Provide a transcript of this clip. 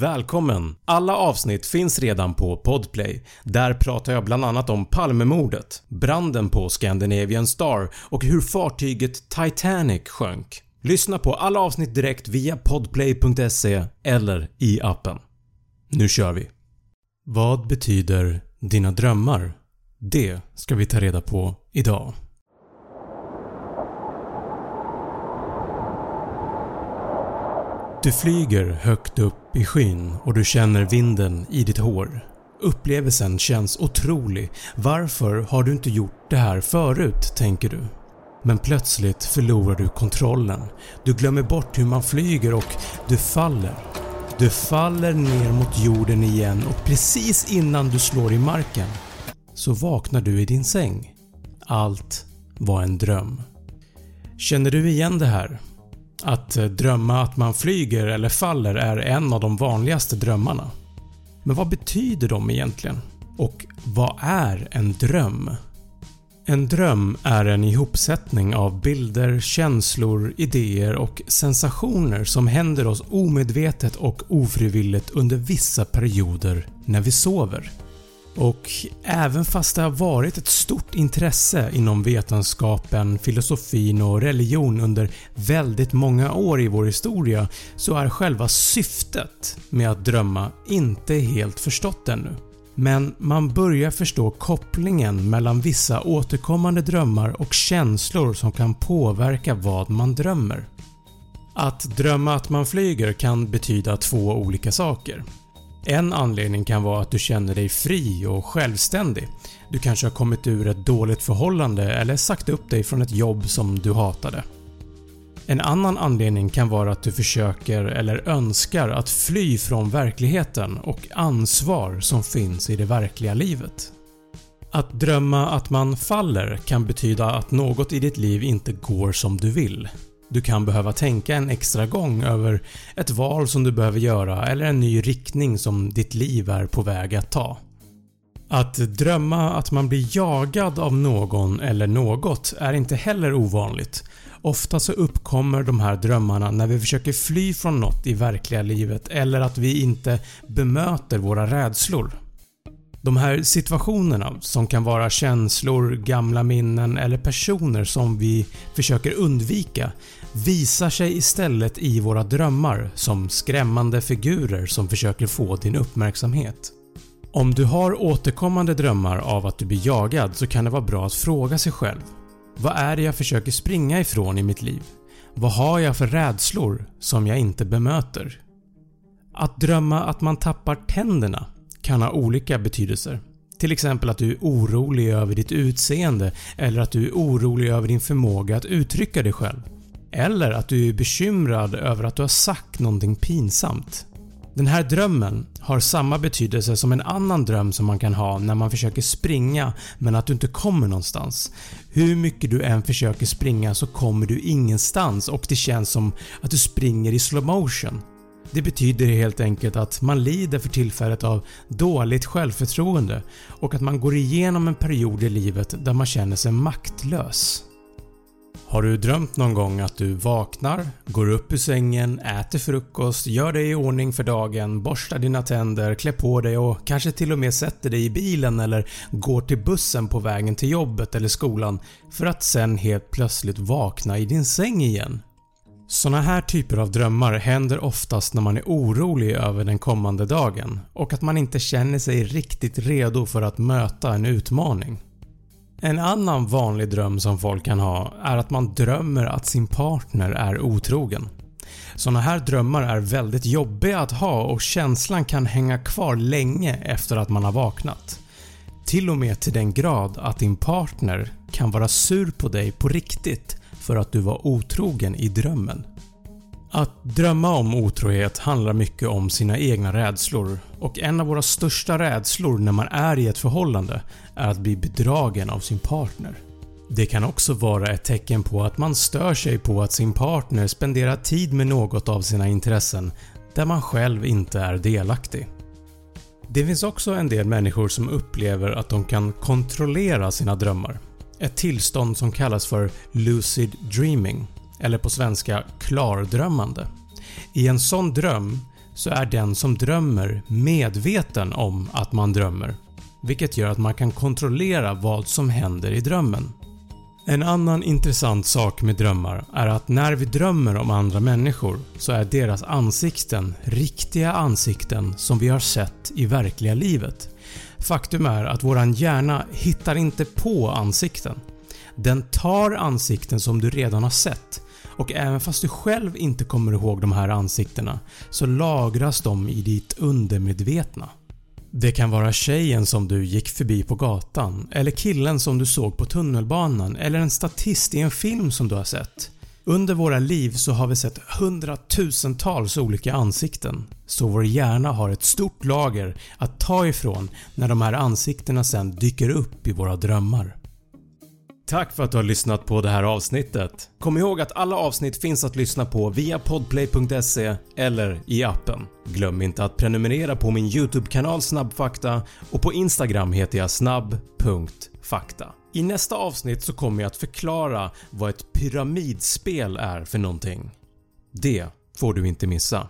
Välkommen! Alla avsnitt finns redan på Podplay. Där pratar jag bland annat om Palmemordet, branden på Scandinavian Star och hur fartyget Titanic sjönk. Lyssna på alla avsnitt direkt via podplay.se eller i appen. Nu kör vi! Vad betyder dina drömmar? Det ska vi ta reda på idag. Du flyger högt upp i skyn och du känner vinden i ditt hår. Upplevelsen känns otrolig. Varför har du inte gjort det här förut, tänker du. Men plötsligt förlorar du kontrollen. Du glömmer bort hur man flyger och du faller. Du faller ner mot jorden igen och precis innan du slår i marken så vaknar du i din säng. Allt var en dröm. Känner du igen det här? Att eh, drömma att man flyger eller faller är en av de vanligaste drömmarna. Men vad betyder de egentligen? Och vad är en dröm? En dröm är en ihopsättning av bilder, känslor, idéer och sensationer som händer oss omedvetet och ofrivilligt under vissa perioder när vi sover. Och även fast det har varit ett stort intresse inom vetenskapen, filosofin och religion under väldigt många år i vår historia så är själva syftet med att drömma inte helt förstått ännu. Men man börjar förstå kopplingen mellan vissa återkommande drömmar och känslor som kan påverka vad man drömmer. Att drömma att man flyger kan betyda två olika saker. En anledning kan vara att du känner dig fri och självständig. Du kanske har kommit ur ett dåligt förhållande eller sagt upp dig från ett jobb som du hatade. En annan anledning kan vara att du försöker eller önskar att fly från verkligheten och ansvar som finns i det verkliga livet. Att drömma att man faller kan betyda att något i ditt liv inte går som du vill. Du kan behöva tänka en extra gång över ett val som du behöver göra eller en ny riktning som ditt liv är på väg att ta. Att drömma att man blir jagad av någon eller något är inte heller ovanligt. Ofta så uppkommer de här drömmarna när vi försöker fly från något i verkliga livet eller att vi inte bemöter våra rädslor. De här situationerna som kan vara känslor, gamla minnen eller personer som vi försöker undvika visar sig istället i våra drömmar som skrämmande figurer som försöker få din uppmärksamhet. Om du har återkommande drömmar av att du blir jagad så kan det vara bra att fråga sig själv Vad är det jag försöker springa ifrån i mitt liv? Vad har jag för rädslor som jag inte bemöter? Att drömma att man tappar tänderna kan ha olika betydelser. Till exempel att du är orolig över ditt utseende eller att du är orolig över din förmåga att uttrycka dig själv. Eller att du är bekymrad över att du har sagt någonting pinsamt. Den här drömmen har samma betydelse som en annan dröm som man kan ha när man försöker springa men att du inte kommer någonstans. Hur mycket du än försöker springa så kommer du ingenstans och det känns som att du springer i slow motion. Det betyder helt enkelt att man lider för tillfället av dåligt självförtroende och att man går igenom en period i livet där man känner sig maktlös. Har du drömt någon gång att du vaknar, går upp ur sängen, äter frukost, gör dig i ordning för dagen, borstar dina tänder, klär på dig och kanske till och med sätter dig i bilen eller går till bussen på vägen till jobbet eller skolan för att sen helt plötsligt vakna i din säng igen? Såna här typer av drömmar händer oftast när man är orolig över den kommande dagen och att man inte känner sig riktigt redo för att möta en utmaning. En annan vanlig dröm som folk kan ha är att man drömmer att sin partner är otrogen. Såna här drömmar är väldigt jobbiga att ha och känslan kan hänga kvar länge efter att man har vaknat. Till och med till den grad att din partner kan vara sur på dig på riktigt för att du var otrogen i drömmen. Att drömma om otrohet handlar mycket om sina egna rädslor och en av våra största rädslor när man är i ett förhållande är att bli bedragen av sin partner. Det kan också vara ett tecken på att man stör sig på att sin partner spenderar tid med något av sina intressen där man själv inte är delaktig. Det finns också en del människor som upplever att de kan kontrollera sina drömmar. Ett tillstånd som kallas för “lucid dreaming” eller på svenska “klardrömmande”. I en sån dröm så är den som drömmer medveten om att man drömmer vilket gör att man kan kontrollera vad som händer i drömmen. En annan intressant sak med drömmar är att när vi drömmer om andra människor så är deras ansikten riktiga ansikten som vi har sett i verkliga livet. Faktum är att våran hjärna hittar inte på ansikten. Den tar ansikten som du redan har sett och även fast du själv inte kommer ihåg de här ansiktena så lagras de i ditt undermedvetna. Det kan vara tjejen som du gick förbi på gatan eller killen som du såg på tunnelbanan eller en statist i en film som du har sett. Under våra liv så har vi sett hundratusentals olika ansikten så vår hjärna har ett stort lager att ta ifrån när de här ansiktena sen dyker upp i våra drömmar. Tack för att du har lyssnat på det här avsnittet. Kom ihåg att alla avsnitt finns att lyssna på via podplay.se eller i appen. Glöm inte att prenumerera på min YouTube-kanal Snabbfakta och på Instagram heter jag snabb.fakta. I nästa avsnitt så kommer jag att förklara vad ett pyramidspel är för någonting. Det får du inte missa.